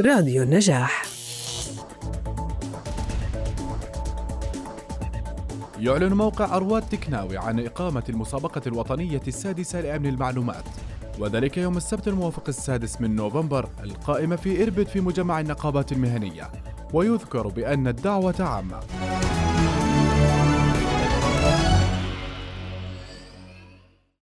راديو النجاح. يعلن موقع أرواد تكناوي عن إقامة المسابقة الوطنية السادسة لأمن المعلومات وذلك يوم السبت الموافق السادس من نوفمبر القائمة في إربد في مجمع النقابات المهنية ويذكر بأن الدعوة عامة.